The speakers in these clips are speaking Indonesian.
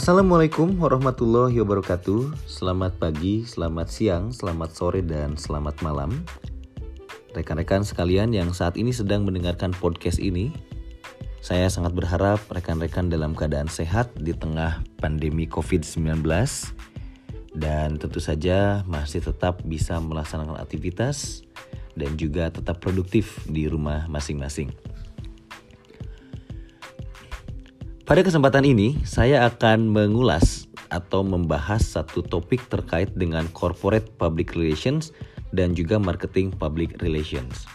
Assalamualaikum warahmatullahi wabarakatuh. Selamat pagi, selamat siang, selamat sore, dan selamat malam. Rekan-rekan sekalian yang saat ini sedang mendengarkan podcast ini, saya sangat berharap rekan-rekan dalam keadaan sehat di tengah pandemi COVID-19 dan tentu saja masih tetap bisa melaksanakan aktivitas dan juga tetap produktif di rumah masing-masing. Pada kesempatan ini, saya akan mengulas atau membahas satu topik terkait dengan corporate public relations dan juga marketing public relations.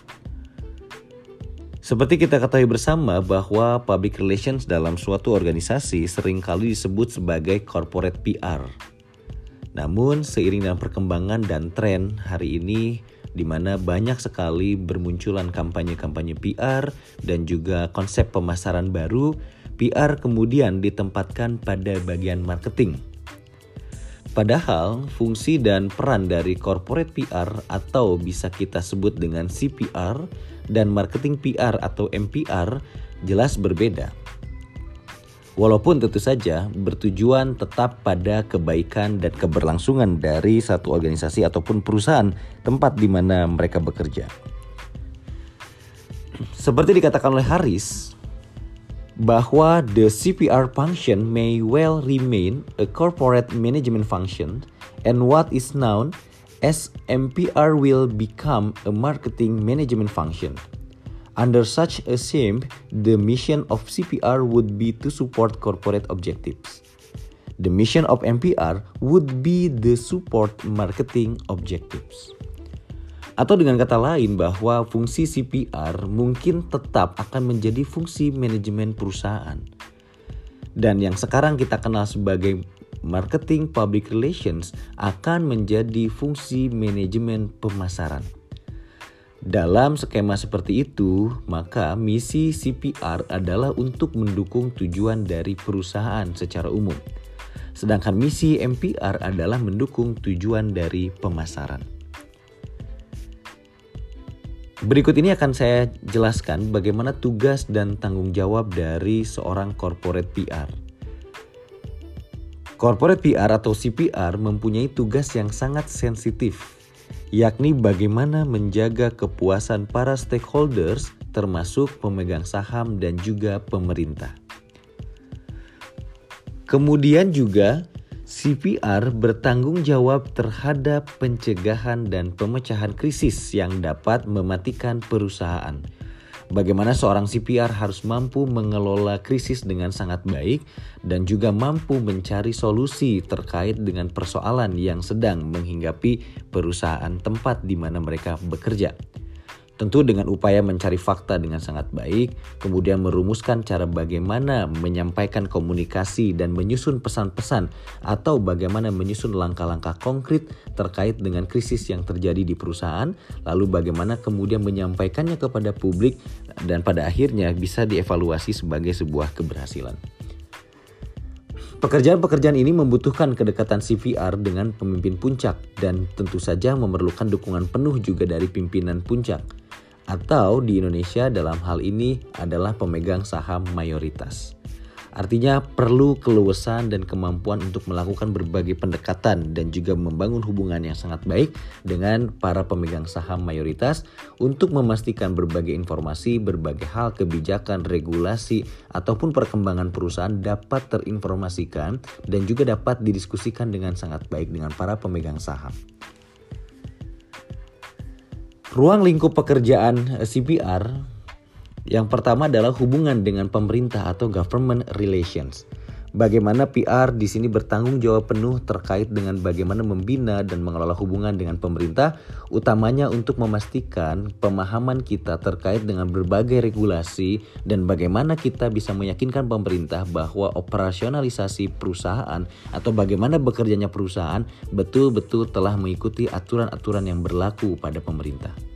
Seperti kita ketahui bersama bahwa public relations dalam suatu organisasi sering kali disebut sebagai corporate PR. Namun seiring dengan perkembangan dan tren hari ini di mana banyak sekali bermunculan kampanye-kampanye PR dan juga konsep pemasaran baru PR kemudian ditempatkan pada bagian marketing. Padahal fungsi dan peran dari corporate PR atau bisa kita sebut dengan CPR dan marketing PR atau MPR jelas berbeda. Walaupun tentu saja bertujuan tetap pada kebaikan dan keberlangsungan dari satu organisasi ataupun perusahaan tempat di mana mereka bekerja. Seperti dikatakan oleh Haris, bahwa the CPR function may well remain a corporate management function and what is known as MPR will become a marketing management function. Under such a scheme, the mission of CPR would be to support corporate objectives. The mission of MPR would be the support marketing objectives. Atau dengan kata lain bahwa fungsi CPR mungkin tetap akan menjadi fungsi manajemen perusahaan. Dan yang sekarang kita kenal sebagai marketing public relations akan menjadi fungsi manajemen pemasaran. Dalam skema seperti itu, maka misi CPR adalah untuk mendukung tujuan dari perusahaan secara umum. Sedangkan misi MPR adalah mendukung tujuan dari pemasaran. Berikut ini akan saya jelaskan bagaimana tugas dan tanggung jawab dari seorang corporate PR. Corporate PR atau CPR mempunyai tugas yang sangat sensitif, yakni bagaimana menjaga kepuasan para stakeholders termasuk pemegang saham dan juga pemerintah. Kemudian juga CPR bertanggung jawab terhadap pencegahan dan pemecahan krisis yang dapat mematikan perusahaan. Bagaimana seorang CPR harus mampu mengelola krisis dengan sangat baik dan juga mampu mencari solusi terkait dengan persoalan yang sedang menghinggapi perusahaan tempat di mana mereka bekerja. Tentu dengan upaya mencari fakta dengan sangat baik, kemudian merumuskan cara bagaimana menyampaikan komunikasi dan menyusun pesan-pesan atau bagaimana menyusun langkah-langkah konkret terkait dengan krisis yang terjadi di perusahaan, lalu bagaimana kemudian menyampaikannya kepada publik dan pada akhirnya bisa dievaluasi sebagai sebuah keberhasilan. Pekerjaan-pekerjaan ini membutuhkan kedekatan CVR dengan pemimpin puncak dan tentu saja memerlukan dukungan penuh juga dari pimpinan puncak atau di Indonesia dalam hal ini adalah pemegang saham mayoritas. Artinya perlu keluasan dan kemampuan untuk melakukan berbagai pendekatan dan juga membangun hubungan yang sangat baik dengan para pemegang saham mayoritas untuk memastikan berbagai informasi, berbagai hal kebijakan, regulasi ataupun perkembangan perusahaan dapat terinformasikan dan juga dapat didiskusikan dengan sangat baik dengan para pemegang saham. Ruang lingkup pekerjaan eh, CPR yang pertama adalah hubungan dengan pemerintah atau government relations. Bagaimana PR di sini bertanggung jawab penuh terkait dengan bagaimana membina dan mengelola hubungan dengan pemerintah, utamanya untuk memastikan pemahaman kita terkait dengan berbagai regulasi dan bagaimana kita bisa meyakinkan pemerintah bahwa operasionalisasi perusahaan atau bagaimana bekerjanya perusahaan betul-betul telah mengikuti aturan-aturan yang berlaku pada pemerintah.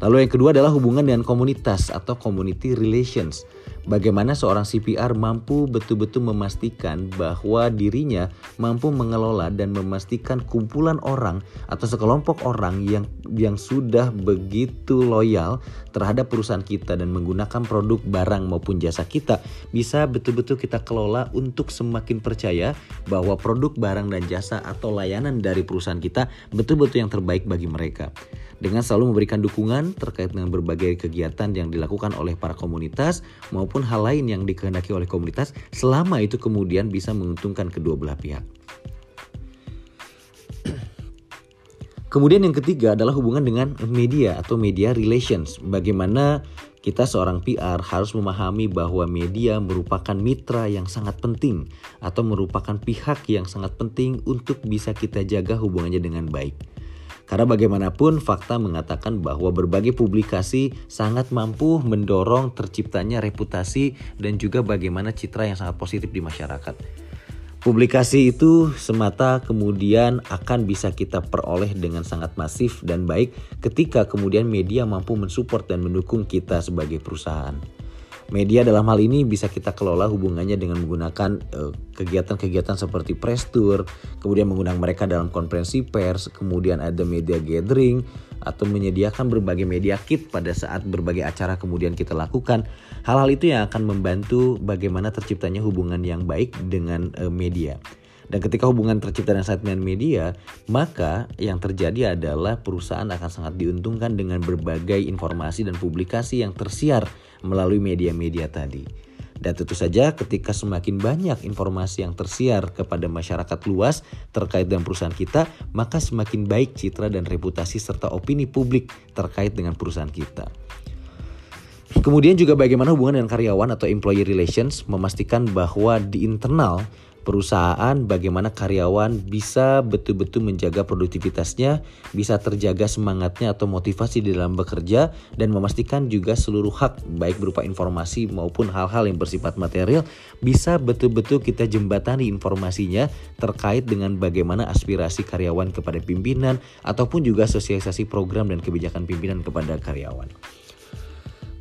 Lalu yang kedua adalah hubungan dengan komunitas atau community relations. bagaimana seorang CPR mampu betul-betul memastikan bahwa dirinya mampu mengelola dan memastikan kumpulan orang atau sekelompok orang yang yang sudah begitu loyal terhadap perusahaan kita dan menggunakan produk barang maupun jasa kita bisa betul-betul kita kelola untuk semakin percaya bahwa produk barang dan jasa atau layanan dari perusahaan kita betul-betul yang terbaik bagi mereka dengan selalu memberikan dukungan terkait dengan berbagai kegiatan yang dilakukan oleh para komunitas maupun hal lain yang dikehendaki oleh komunitas selama itu kemudian bisa menguntungkan kedua belah pihak. Kemudian yang ketiga adalah hubungan dengan media atau media relations. Bagaimana kita seorang PR harus memahami bahwa media merupakan mitra yang sangat penting atau merupakan pihak yang sangat penting untuk bisa kita jaga hubungannya dengan baik. Karena bagaimanapun fakta mengatakan bahwa berbagai publikasi sangat mampu mendorong terciptanya reputasi dan juga bagaimana citra yang sangat positif di masyarakat. Publikasi itu semata kemudian akan bisa kita peroleh dengan sangat masif dan baik ketika kemudian media mampu mensupport dan mendukung kita sebagai perusahaan. Media dalam hal ini bisa kita kelola hubungannya dengan menggunakan eh, kegiatan-kegiatan seperti press tour, kemudian mengundang mereka dalam konferensi pers, kemudian ada media gathering atau menyediakan berbagai media kit pada saat berbagai acara kemudian kita lakukan. Hal-hal itu yang akan membantu bagaimana terciptanya hubungan yang baik dengan uh, media. Dan ketika hubungan tercipta dengan segmen media, maka yang terjadi adalah perusahaan akan sangat diuntungkan dengan berbagai informasi dan publikasi yang tersiar melalui media-media tadi. Dan tentu saja ketika semakin banyak informasi yang tersiar kepada masyarakat luas terkait dengan perusahaan kita, maka semakin baik citra dan reputasi serta opini publik terkait dengan perusahaan kita. Kemudian juga bagaimana hubungan dengan karyawan atau employee relations memastikan bahwa di internal perusahaan, bagaimana karyawan bisa betul-betul menjaga produktivitasnya, bisa terjaga semangatnya atau motivasi di dalam bekerja, dan memastikan juga seluruh hak, baik berupa informasi maupun hal-hal yang bersifat material, bisa betul-betul kita jembatani informasinya terkait dengan bagaimana aspirasi karyawan kepada pimpinan, ataupun juga sosialisasi program dan kebijakan pimpinan kepada karyawan.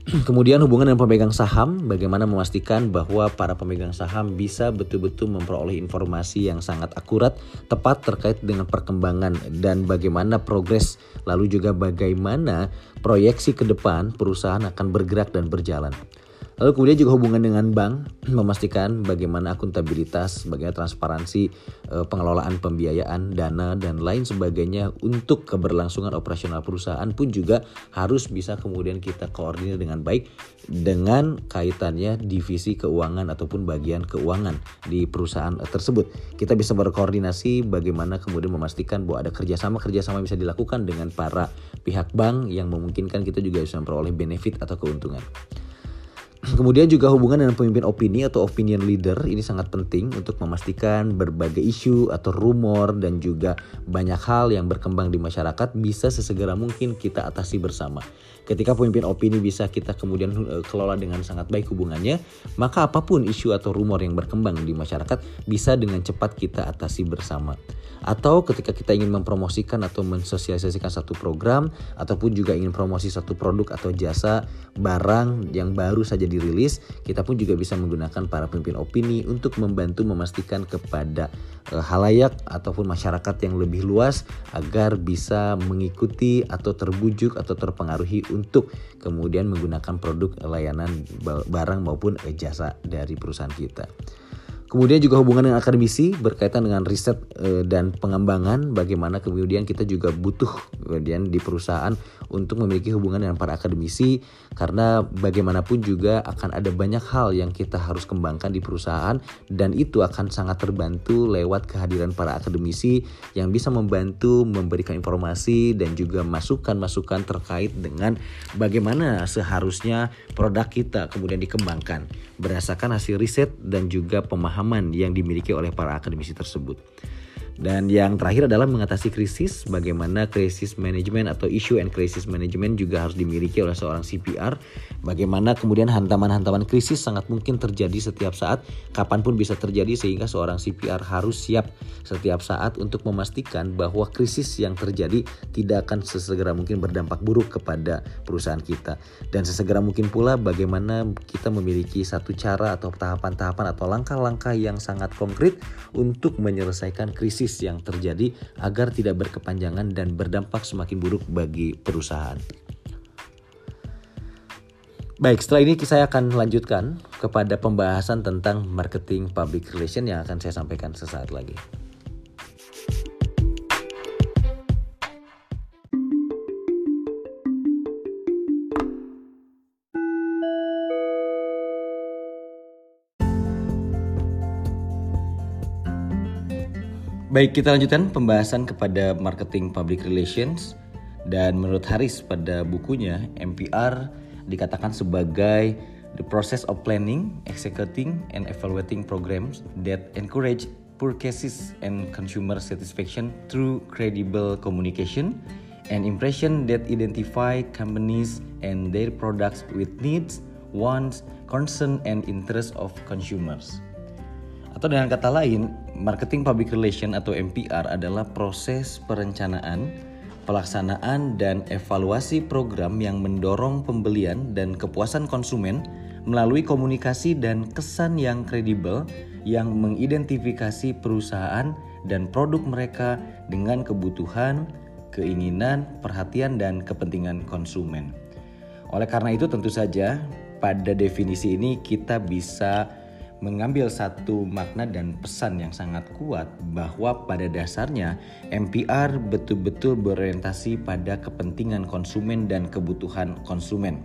Kemudian hubungan dengan pemegang saham, bagaimana memastikan bahwa para pemegang saham bisa betul-betul memperoleh informasi yang sangat akurat, tepat terkait dengan perkembangan dan bagaimana progres, lalu juga bagaimana proyeksi ke depan perusahaan akan bergerak dan berjalan. Lalu kemudian juga hubungan dengan bank, memastikan bagaimana akuntabilitas, bagaimana transparansi, eh, pengelolaan pembiayaan, dana, dan lain sebagainya untuk keberlangsungan operasional perusahaan pun juga harus bisa kemudian kita koordinir dengan baik dengan kaitannya divisi keuangan ataupun bagian keuangan di perusahaan tersebut. Kita bisa berkoordinasi bagaimana kemudian memastikan bahwa ada kerjasama-kerjasama bisa dilakukan dengan para pihak bank yang memungkinkan kita juga bisa memperoleh benefit atau keuntungan. Kemudian juga hubungan dengan pemimpin opini atau opinion leader ini sangat penting untuk memastikan berbagai isu atau rumor dan juga banyak hal yang berkembang di masyarakat bisa sesegera mungkin kita atasi bersama. Ketika pemimpin opini bisa kita kemudian eh, kelola dengan sangat baik hubungannya, maka apa pun isu atau rumor yang berkembang di masyarakat bisa dengan cepat kita atasi bersama. Atau ketika kita ingin mempromosikan atau mensosialisasikan satu program ataupun juga ingin promosi satu produk atau jasa barang yang baru saja dirilis, kita pun juga bisa menggunakan para pemimpin opini untuk membantu memastikan kepada e, halayak ataupun masyarakat yang lebih luas agar bisa mengikuti atau terbujuk atau terpengaruhi untuk kemudian menggunakan produk layanan barang maupun jasa dari perusahaan kita. Kemudian juga hubungan dengan akademisi berkaitan dengan riset e, dan pengembangan. Bagaimana kemudian kita juga butuh kemudian di perusahaan untuk memiliki hubungan dengan para akademisi. Karena bagaimanapun juga akan ada banyak hal yang kita harus kembangkan di perusahaan. Dan itu akan sangat terbantu lewat kehadiran para akademisi yang bisa membantu memberikan informasi dan juga masukan-masukan terkait dengan bagaimana seharusnya produk kita kemudian dikembangkan. Berdasarkan hasil riset dan juga pemahaman yang dimiliki oleh para akademisi tersebut. Dan yang terakhir adalah mengatasi krisis, bagaimana krisis manajemen atau issue and crisis management juga harus dimiliki oleh seorang CPR. Bagaimana kemudian hantaman-hantaman krisis sangat mungkin terjadi setiap saat, kapan pun bisa terjadi sehingga seorang CPR harus siap setiap saat untuk memastikan bahwa krisis yang terjadi tidak akan sesegera mungkin berdampak buruk kepada perusahaan kita. Dan sesegera mungkin pula bagaimana kita memiliki satu cara atau tahapan-tahapan atau langkah-langkah yang sangat konkret untuk menyelesaikan krisis krisis yang terjadi agar tidak berkepanjangan dan berdampak semakin buruk bagi perusahaan. Baik, setelah ini saya akan lanjutkan kepada pembahasan tentang marketing public relation yang akan saya sampaikan sesaat lagi. Baik, kita lanjutkan pembahasan kepada marketing public relations dan menurut Haris pada bukunya MPR dikatakan sebagai the process of planning, executing and evaluating programs that encourage purchases and consumer satisfaction through credible communication and impression that identify companies and their products with needs, wants, concern and interest of consumers. Atau dengan kata lain, marketing public relation atau MPR adalah proses perencanaan, pelaksanaan dan evaluasi program yang mendorong pembelian dan kepuasan konsumen melalui komunikasi dan kesan yang kredibel yang mengidentifikasi perusahaan dan produk mereka dengan kebutuhan, keinginan, perhatian dan kepentingan konsumen. Oleh karena itu tentu saja pada definisi ini kita bisa mengambil satu makna dan pesan yang sangat kuat bahwa pada dasarnya MPR betul-betul berorientasi pada kepentingan konsumen dan kebutuhan konsumen.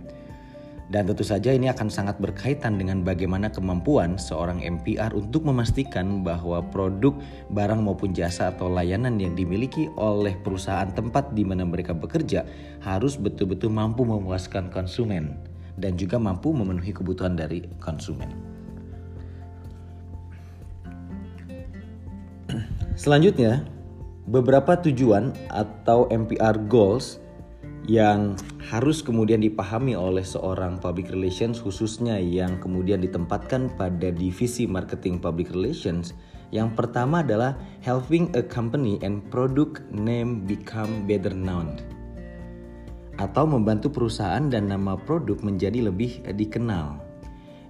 Dan tentu saja ini akan sangat berkaitan dengan bagaimana kemampuan seorang MPR untuk memastikan bahwa produk, barang maupun jasa atau layanan yang dimiliki oleh perusahaan tempat di mana mereka bekerja harus betul-betul mampu memuaskan konsumen dan juga mampu memenuhi kebutuhan dari konsumen. Selanjutnya, beberapa tujuan atau MPR goals yang harus kemudian dipahami oleh seorang public relations khususnya yang kemudian ditempatkan pada divisi marketing public relations. Yang pertama adalah helping a company and product name become better known atau membantu perusahaan dan nama produk menjadi lebih dikenal.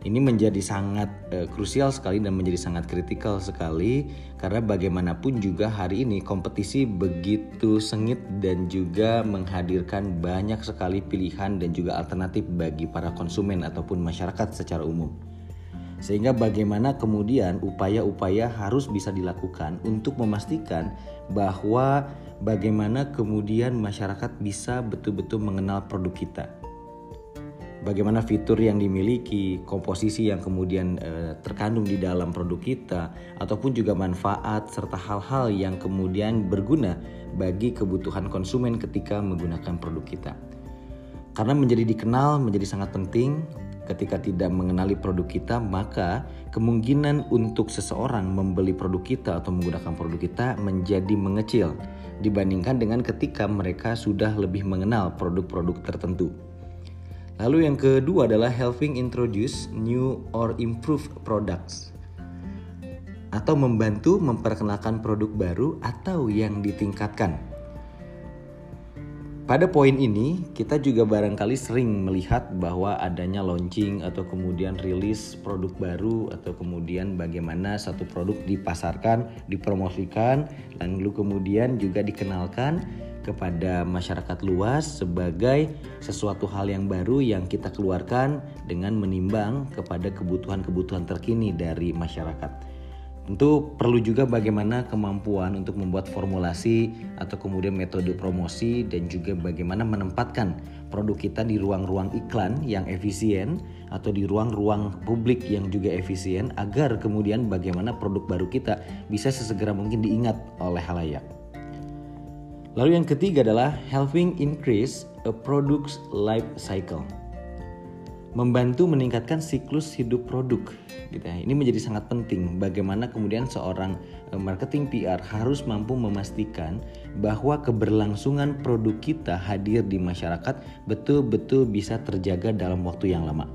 Ini menjadi sangat uh, krusial sekali dan menjadi sangat kritikal sekali karena bagaimanapun juga hari ini kompetisi begitu sengit dan juga menghadirkan banyak sekali pilihan dan juga alternatif bagi para konsumen ataupun masyarakat secara umum. Sehingga bagaimana kemudian upaya-upaya harus bisa dilakukan untuk memastikan bahwa bagaimana kemudian masyarakat bisa betul-betul mengenal produk kita bagaimana fitur yang dimiliki, komposisi yang kemudian e, terkandung di dalam produk kita, ataupun juga manfaat serta hal-hal yang kemudian berguna bagi kebutuhan konsumen ketika menggunakan produk kita. Karena menjadi dikenal menjadi sangat penting. Ketika tidak mengenali produk kita, maka kemungkinan untuk seseorang membeli produk kita atau menggunakan produk kita menjadi mengecil dibandingkan dengan ketika mereka sudah lebih mengenal produk-produk tertentu. Lalu yang kedua adalah helping introduce new or improved products atau membantu memperkenalkan produk baru atau yang ditingkatkan. Pada poin ini, kita juga barangkali sering melihat bahwa adanya launching atau kemudian rilis produk baru atau kemudian bagaimana satu produk dipasarkan, dipromosikan, lalu kemudian juga dikenalkan kepada masyarakat luas sebagai sesuatu hal yang baru yang kita keluarkan dengan menimbang kepada kebutuhan-kebutuhan terkini dari masyarakat. Tentu perlu juga bagaimana kemampuan untuk membuat formulasi atau kemudian metode promosi dan juga bagaimana menempatkan produk kita di ruang-ruang iklan yang efisien atau di ruang-ruang publik yang juga efisien agar kemudian bagaimana produk baru kita bisa sesegera mungkin diingat oleh halayak. Lalu yang ketiga adalah helping increase a product's life cycle. Membantu meningkatkan siklus hidup produk gitu ya. Ini menjadi sangat penting bagaimana kemudian seorang eh, marketing PR harus mampu memastikan bahwa keberlangsungan produk kita hadir di masyarakat betul-betul bisa terjaga dalam waktu yang lama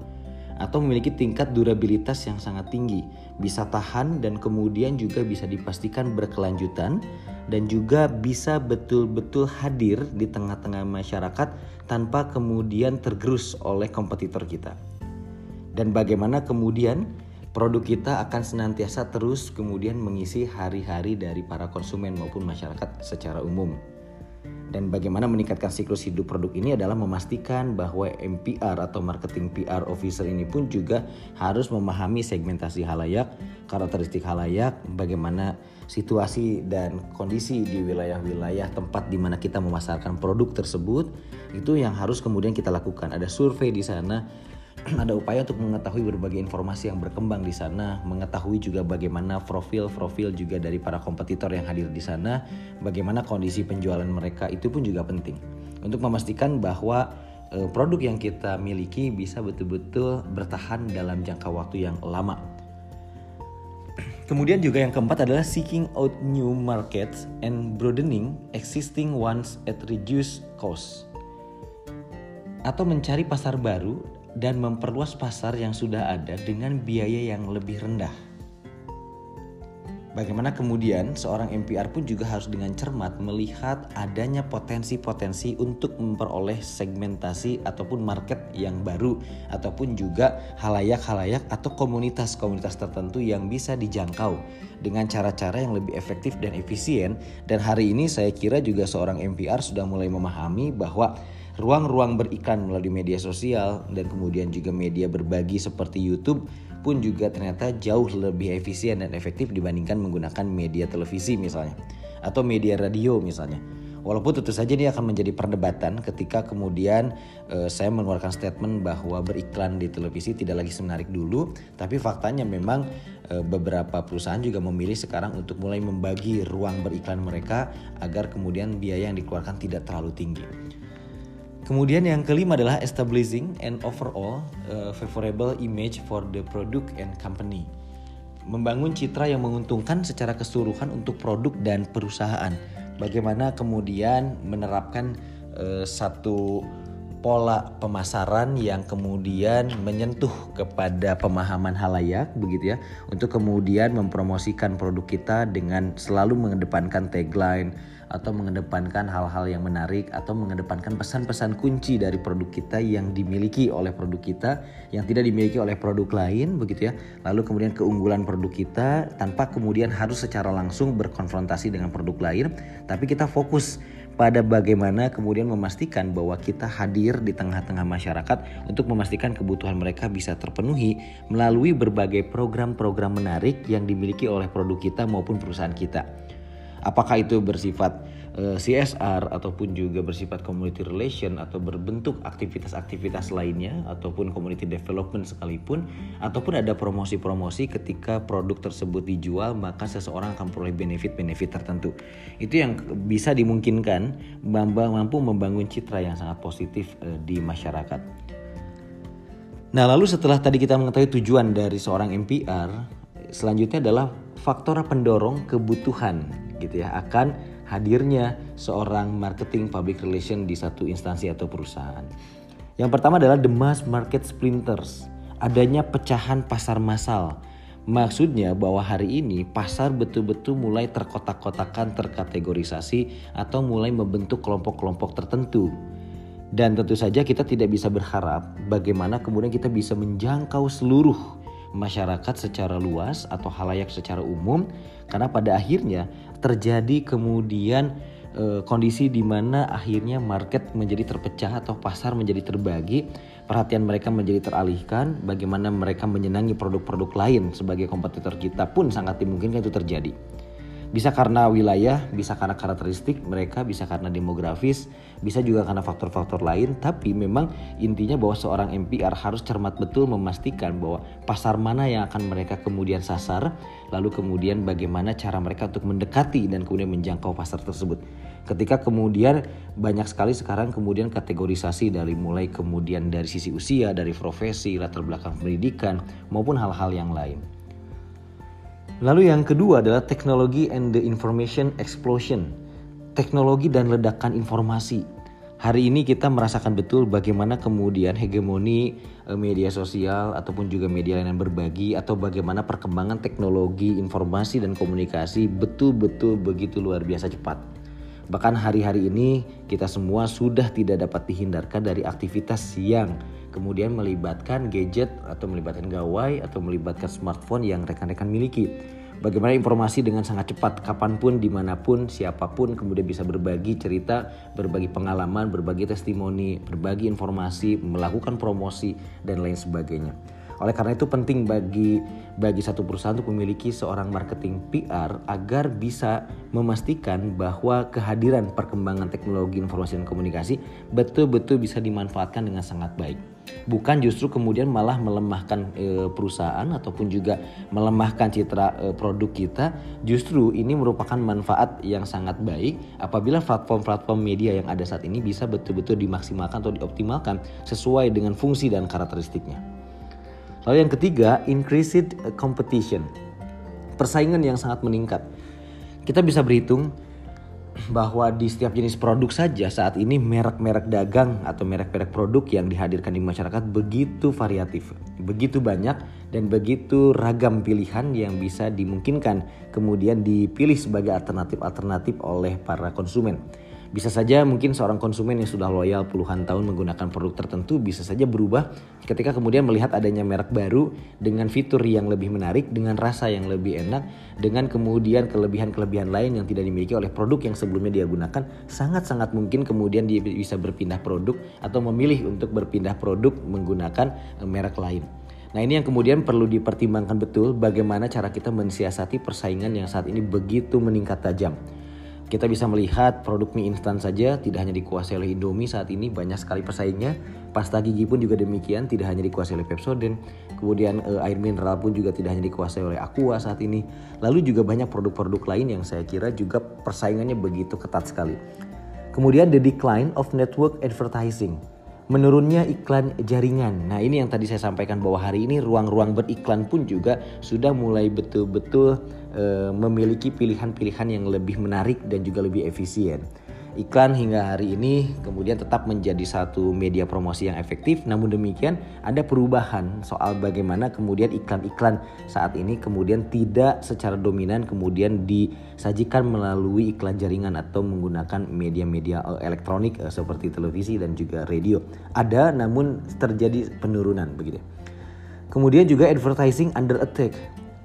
atau memiliki tingkat durabilitas yang sangat tinggi, bisa tahan dan kemudian juga bisa dipastikan berkelanjutan dan juga bisa betul-betul hadir di tengah-tengah masyarakat tanpa kemudian tergerus oleh kompetitor kita. Dan bagaimana kemudian produk kita akan senantiasa terus kemudian mengisi hari-hari dari para konsumen maupun masyarakat secara umum. Dan bagaimana meningkatkan siklus hidup produk ini adalah memastikan bahwa MPR atau marketing PR officer ini pun juga harus memahami segmentasi halayak, karakteristik halayak, bagaimana situasi dan kondisi di wilayah-wilayah tempat di mana kita memasarkan produk tersebut itu yang harus kemudian kita lakukan. Ada survei di sana ada upaya untuk mengetahui berbagai informasi yang berkembang di sana, mengetahui juga bagaimana profil-profil juga dari para kompetitor yang hadir di sana, bagaimana kondisi penjualan mereka itu pun juga penting untuk memastikan bahwa e, produk yang kita miliki bisa betul-betul bertahan dalam jangka waktu yang lama. Kemudian juga yang keempat adalah seeking out new markets and broadening existing ones at reduced cost. Atau mencari pasar baru dan memperluas pasar yang sudah ada dengan biaya yang lebih rendah. Bagaimana kemudian seorang MPR pun juga harus dengan cermat melihat adanya potensi-potensi untuk memperoleh segmentasi ataupun market yang baru ataupun juga halayak-halayak atau komunitas-komunitas tertentu yang bisa dijangkau dengan cara-cara yang lebih efektif dan efisien. Dan hari ini saya kira juga seorang MPR sudah mulai memahami bahwa ruang-ruang beriklan melalui media sosial dan kemudian juga media berbagi seperti YouTube pun juga ternyata jauh lebih efisien dan efektif dibandingkan menggunakan media televisi misalnya atau media radio misalnya. Walaupun tentu saja ini akan menjadi perdebatan ketika kemudian e, saya mengeluarkan statement bahwa beriklan di televisi tidak lagi semenarik dulu, tapi faktanya memang e, beberapa perusahaan juga memilih sekarang untuk mulai membagi ruang beriklan mereka agar kemudian biaya yang dikeluarkan tidak terlalu tinggi. Kemudian yang kelima adalah establishing an overall uh, favorable image for the product and company. Membangun citra yang menguntungkan secara keseluruhan untuk produk dan perusahaan. Bagaimana kemudian menerapkan uh, satu pola pemasaran yang kemudian menyentuh kepada pemahaman halayak begitu ya untuk kemudian mempromosikan produk kita dengan selalu mengedepankan tagline atau mengedepankan hal-hal yang menarik atau mengedepankan pesan-pesan kunci dari produk kita yang dimiliki oleh produk kita yang tidak dimiliki oleh produk lain begitu ya. Lalu kemudian keunggulan produk kita tanpa kemudian harus secara langsung berkonfrontasi dengan produk lain, tapi kita fokus pada bagaimana kemudian memastikan bahwa kita hadir di tengah-tengah masyarakat untuk memastikan kebutuhan mereka bisa terpenuhi melalui berbagai program-program menarik yang dimiliki oleh produk kita maupun perusahaan kita. Apakah itu bersifat CSR ataupun juga bersifat community relation atau berbentuk aktivitas-aktivitas lainnya ataupun community development sekalipun ataupun ada promosi-promosi ketika produk tersebut dijual maka seseorang akan peroleh benefit-benefit tertentu. Itu yang bisa dimungkinkan mampu membangun citra yang sangat positif uh, di masyarakat. Nah, lalu setelah tadi kita mengetahui tujuan dari seorang MPR, selanjutnya adalah faktor pendorong kebutuhan gitu ya akan hadirnya seorang marketing public relation di satu instansi atau perusahaan. Yang pertama adalah the mass market splinters, adanya pecahan pasar massal. Maksudnya bahwa hari ini pasar betul-betul mulai terkotak-kotakan, terkategorisasi atau mulai membentuk kelompok-kelompok tertentu. Dan tentu saja kita tidak bisa berharap bagaimana kemudian kita bisa menjangkau seluruh masyarakat secara luas atau halayak secara umum karena pada akhirnya terjadi kemudian e, kondisi di mana akhirnya market menjadi terpecah atau pasar menjadi terbagi, perhatian mereka menjadi teralihkan, bagaimana mereka menyenangi produk-produk lain sebagai kompetitor kita pun sangat dimungkinkan itu terjadi. Bisa karena wilayah, bisa karena karakteristik mereka, bisa karena demografis, bisa juga karena faktor-faktor lain. Tapi memang intinya bahwa seorang MPR harus cermat betul memastikan bahwa pasar mana yang akan mereka kemudian sasar, lalu kemudian bagaimana cara mereka untuk mendekati dan kemudian menjangkau pasar tersebut. Ketika kemudian banyak sekali sekarang kemudian kategorisasi dari mulai kemudian dari sisi usia, dari profesi, latar belakang pendidikan maupun hal-hal yang lain. Lalu yang kedua adalah teknologi and the information explosion. Teknologi dan ledakan informasi. Hari ini kita merasakan betul bagaimana kemudian hegemoni eh, media sosial ataupun juga media yang berbagi atau bagaimana perkembangan teknologi informasi dan komunikasi betul-betul begitu luar biasa cepat. Bahkan hari-hari ini kita semua sudah tidak dapat dihindarkan dari aktivitas yang kemudian melibatkan gadget atau melibatkan gawai atau melibatkan smartphone yang rekan-rekan miliki. Bagaimana informasi dengan sangat cepat, kapan pun, di mana pun, siapa pun kemudian bisa berbagi cerita, berbagi pengalaman, berbagi testimoni, berbagi informasi, melakukan promosi, dan lain sebagainya. Oleh karena itu penting bagi bagi satu perusahaan untuk memiliki seorang marketing PR agar bisa memastikan bahwa kehadiran perkembangan teknologi informasi dan komunikasi betul-betul bisa dimanfaatkan dengan sangat baik. Bukan justru kemudian malah melemahkan e, perusahaan ataupun juga melemahkan citra e, produk kita, justru ini merupakan manfaat yang sangat baik apabila platform-platform media yang ada saat ini bisa betul-betul dimaksimalkan atau dioptimalkan sesuai dengan fungsi dan karakteristiknya. Lalu yang ketiga, increased competition. Persaingan yang sangat meningkat. Kita bisa berhitung bahwa di setiap jenis produk saja saat ini merek-merek dagang atau merek-merek produk yang dihadirkan di masyarakat begitu variatif, begitu banyak dan begitu ragam pilihan yang bisa dimungkinkan kemudian dipilih sebagai alternatif-alternatif oleh para konsumen. Bisa saja mungkin seorang konsumen yang sudah loyal puluhan tahun menggunakan produk tertentu bisa saja berubah ketika kemudian melihat adanya merek baru dengan fitur yang lebih menarik, dengan rasa yang lebih enak, dengan kemudian kelebihan-kelebihan lain yang tidak dimiliki oleh produk yang sebelumnya dia gunakan, sangat-sangat mungkin kemudian dia bisa berpindah produk atau memilih untuk berpindah produk menggunakan eh, merek lain. Nah ini yang kemudian perlu dipertimbangkan betul bagaimana cara kita mensiasati persaingan yang saat ini begitu meningkat tajam. Kita bisa melihat produk mie instan saja tidak hanya dikuasai oleh Indomie saat ini banyak sekali pesaingnya. Pasta gigi pun juga demikian tidak hanya dikuasai oleh Pepsodent. Kemudian e, air mineral pun juga tidak hanya dikuasai oleh Aqua saat ini. Lalu juga banyak produk-produk lain yang saya kira juga persaingannya begitu ketat sekali. Kemudian the decline of network advertising menurunnya iklan jaringan. Nah, ini yang tadi saya sampaikan bahwa hari ini ruang-ruang beriklan pun juga sudah mulai betul-betul e, memiliki pilihan-pilihan yang lebih menarik dan juga lebih efisien. Iklan hingga hari ini kemudian tetap menjadi satu media promosi yang efektif. Namun demikian ada perubahan soal bagaimana kemudian iklan-iklan saat ini kemudian tidak secara dominan kemudian disajikan melalui iklan jaringan atau menggunakan media-media eh, elektronik eh, seperti televisi dan juga radio. Ada namun terjadi penurunan begitu. Kemudian juga advertising under attack.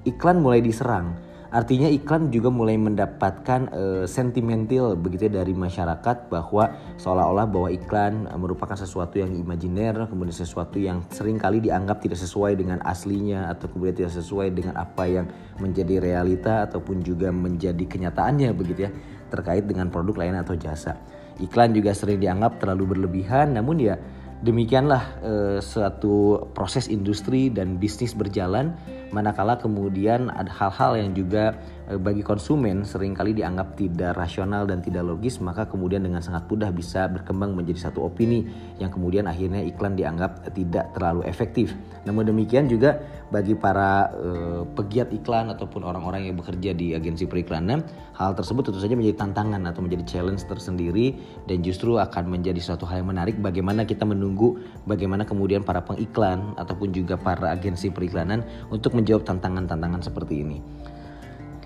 Iklan mulai diserang Artinya iklan juga mulai mendapatkan uh, sentimental begitu ya dari masyarakat bahwa seolah-olah bahwa iklan uh, merupakan sesuatu yang imajiner, kemudian sesuatu yang sering kali dianggap tidak sesuai dengan aslinya atau kemudian tidak sesuai dengan apa yang menjadi realita ataupun juga menjadi kenyataannya begitu ya terkait dengan produk lain atau jasa. Iklan juga sering dianggap terlalu berlebihan namun ya Demikianlah eh, suatu proses industri dan bisnis berjalan manakala kemudian ada hal-hal yang juga eh, bagi konsumen sering kali dianggap tidak rasional dan tidak logis maka kemudian dengan sangat mudah bisa berkembang menjadi satu opini yang kemudian akhirnya iklan dianggap tidak terlalu efektif. Namun demikian juga bagi para eh, pegiat iklan ataupun orang-orang yang bekerja di agensi periklanan hal tersebut tentu saja menjadi tantangan atau menjadi challenge tersendiri dan justru akan menjadi suatu hal yang menarik bagaimana kita menunggu bagaimana kemudian para pengiklan ataupun juga para agensi periklanan untuk menjawab tantangan-tantangan seperti ini.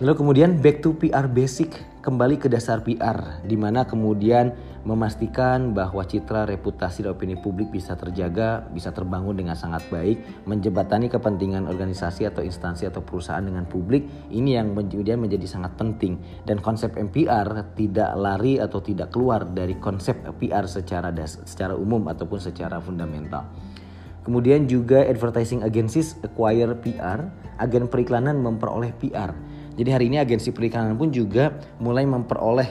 Lalu kemudian back to PR basic, kembali ke dasar PR, di mana kemudian memastikan bahwa citra, reputasi, dan opini publik bisa terjaga, bisa terbangun dengan sangat baik, menjebatani kepentingan organisasi atau instansi atau perusahaan dengan publik, ini yang kemudian menjadi sangat penting. Dan konsep MPR tidak lari atau tidak keluar dari konsep PR secara das, secara umum ataupun secara fundamental. Kemudian juga advertising agencies acquire PR, agen periklanan memperoleh PR Jadi hari ini agensi perikanan pun juga mulai memperoleh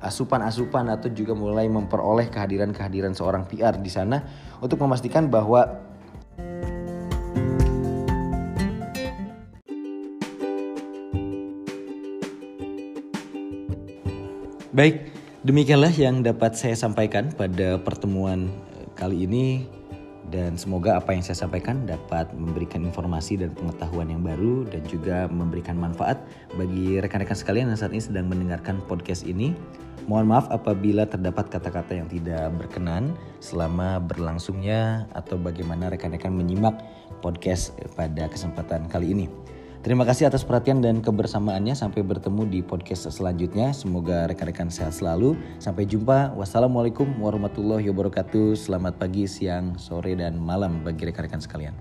asupan-asupan atau juga mulai memperoleh kehadiran-kehadiran seorang PR di sana untuk memastikan bahwa Baik, demikianlah yang dapat saya sampaikan pada pertemuan eh, kali ini dan semoga apa yang saya sampaikan dapat memberikan informasi dan pengetahuan yang baru dan juga memberikan manfaat bagi rekan-rekan sekalian yang saat ini sedang mendengarkan podcast ini. Mohon maaf apabila terdapat kata-kata yang tidak berkenan selama berlangsungnya atau bagaimana rekan-rekan menyimak podcast pada kesempatan kali ini. Terima kasih atas perhatian dan kebersamaannya. Sampai bertemu di podcast selanjutnya. Semoga rekan-rekan sehat selalu. Sampai jumpa. Wassalamualaikum warahmatullahi wabarakatuh. Selamat pagi, siang, sore, dan malam bagi rekan-rekan sekalian.